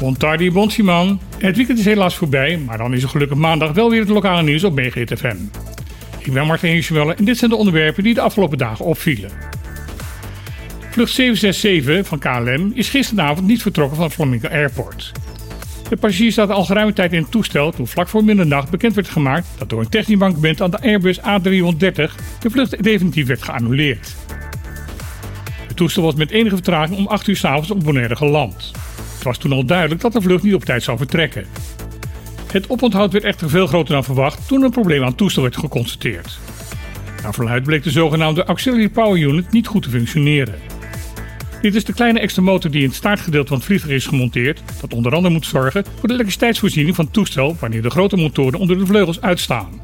Bontardi Bonsiman. Het weekend is helaas voorbij, maar dan is er gelukkig maandag wel weer het lokale nieuws op FM. Ik ben Martin Hirschwelle en dit zijn de onderwerpen die de afgelopen dagen opvielen. Vlucht 767 van KLM is gisteravond niet vertrokken van Flamingo Airport. De passagier staat al geruime tijd in het toestel toen vlak voor middernacht bekend werd gemaakt dat door een technisch bankband aan de Airbus A330 de vlucht definitief werd geannuleerd. Het toestel was met enige vertraging om 8 uur s'avonds op Bonaire geland. Het was toen al duidelijk dat de vlucht niet op tijd zou vertrekken. Het oponthoud werd echter veel groter dan verwacht toen een probleem aan het toestel werd geconstateerd. Naar verluid bleek de zogenaamde Auxiliary Power Unit niet goed te functioneren. Dit is de kleine extra motor die in het staartgedeelte van het vliegtuig is gemonteerd, dat onder andere moet zorgen voor de elektriciteitsvoorziening van het toestel wanneer de grote motoren onder de vleugels uitstaan.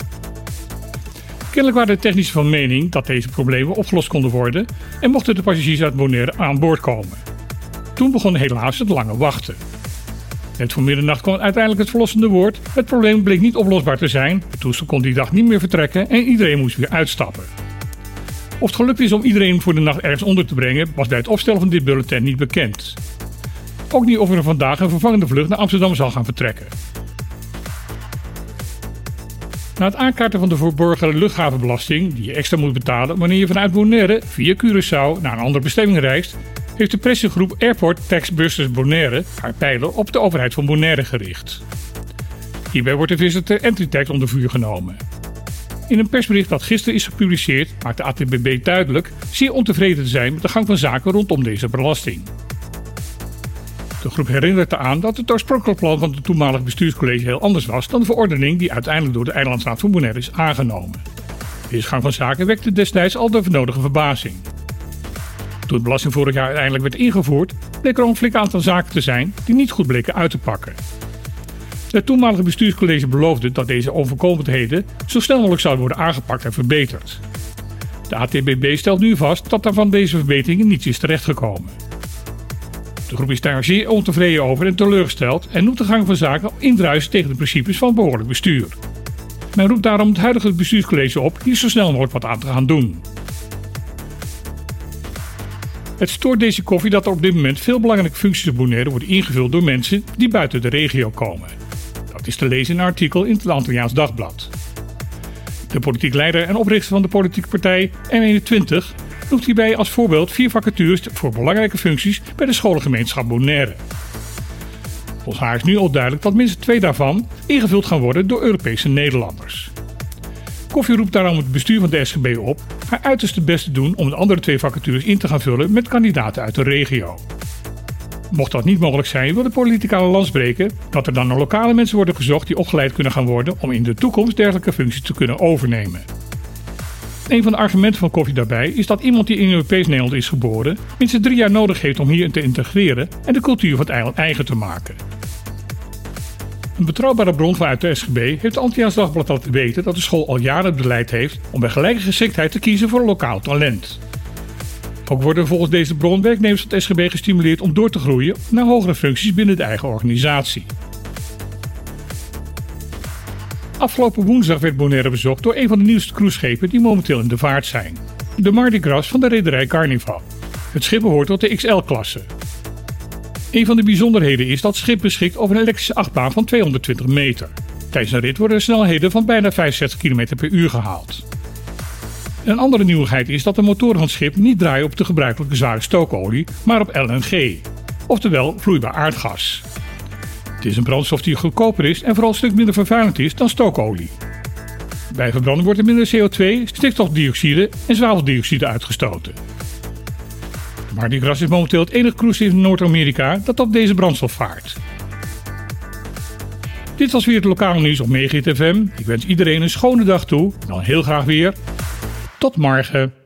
Kennelijk waren de technischen van mening dat deze problemen opgelost konden worden en mochten de passagiers uit Bonaire aan boord komen. Toen begon helaas het lange wachten. Net voor middernacht kwam uiteindelijk het verlossende woord. Het probleem bleek niet oplosbaar te zijn. Het toestel kon die dag niet meer vertrekken en iedereen moest weer uitstappen. Of het gelukt is om iedereen voor de nacht ergens onder te brengen, was bij het opstellen van dit bulletin niet bekend. Ook niet of er vandaag een vervangende vlucht naar Amsterdam zal gaan vertrekken. Na het aankaarten van de verborgen luchthavenbelasting, die je extra moet betalen wanneer je vanuit Bonaire via Curaçao naar een andere bestemming reist, heeft de pressegroep Airport Tax Busters Bonaire haar pijlen op de overheid van Bonaire gericht. Hierbij wordt de visitor entry tax onder vuur genomen. In een persbericht dat gisteren is gepubliceerd maakt de ATBB duidelijk zeer ontevreden te zijn met de gang van zaken rondom deze belasting. De groep herinnert eraan dat het oorspronkelijke plan van het toenmalige bestuurscollege heel anders was dan de verordening die uiteindelijk door de Eilandsraad van Bonaire is aangenomen. Deze gang van zaken wekte destijds al de nodige verbazing. Toen de belasting vorig jaar uiteindelijk werd ingevoerd, bleek er een flink aantal zaken te zijn die niet goed bleken uit te pakken. Het toenmalige bestuurscollege beloofde dat deze onvolkomenheden zo snel mogelijk zouden worden aangepakt en verbeterd. De ATBB stelt nu vast dat er van deze verbeteringen niets is terechtgekomen. De groep is daar zeer ontevreden over en teleurgesteld en noemt de gang van zaken indruisen tegen de principes van behoorlijk bestuur. Men roept daarom het huidige bestuurscollege op hier zo snel mogelijk wat aan te gaan doen. Het stoort deze koffie dat er op dit moment veel belangrijke functies op Bonaire worden ingevuld door mensen die buiten de regio komen. Dat is te lezen in een artikel in het Antilliaans Dagblad. De politiek leider en oprichter van de politieke partij M21 noemt hierbij als voorbeeld vier vacatures voor belangrijke functies bij de scholengemeenschap Bonaire. Volgens haar is nu al duidelijk dat minstens twee daarvan ingevuld gaan worden door Europese Nederlanders. Koffie roept daarom het bestuur van de SGB op haar uiterste best te doen om de andere twee vacatures in te gaan vullen met kandidaten uit de regio. Mocht dat niet mogelijk zijn, wil de politicale lans spreken dat er dan naar lokale mensen worden gezocht die opgeleid kunnen gaan worden om in de toekomst dergelijke functies te kunnen overnemen. Een van de argumenten van koffie daarbij is dat iemand die in Europees Nederland is geboren minstens drie jaar nodig heeft om hier te integreren en de cultuur van het eiland eigen te maken. Een betrouwbare bron vanuit de SGB heeft het Antiaans Dagblad laten weten dat de school al jaren het beleid heeft om bij gelijke geschiktheid te kiezen voor een lokaal talent. Ook worden volgens deze bron werknemers van het SGB gestimuleerd om door te groeien naar hogere functies binnen de eigen organisatie. Afgelopen woensdag werd Bonaire bezocht door een van de nieuwste cruiseschepen die momenteel in de vaart zijn. De Mardi Gras van de rederij Carnival. Het schip behoort tot de XL-klasse. Een van de bijzonderheden is dat het schip beschikt over een elektrische achtbaan van 220 meter. Tijdens een rit worden snelheden van bijna 65 km per uur gehaald. Een andere nieuwigheid is dat de motoren van het schip niet draaien op de gebruikelijke zware stookolie, maar op LNG, oftewel vloeibaar aardgas. Het is een brandstof die goedkoper is en vooral een stuk minder vervuilend is dan stookolie. Bij verbranding wordt er minder CO2, stikstofdioxide en zwaveldioxide uitgestoten. Mardi Gras is momenteel het enige cruise in Noord-Amerika dat op deze brandstof vaart. Dit was weer het lokale nieuws op Megahit FM. Ik wens iedereen een schone dag toe. En dan heel graag weer tot morgen.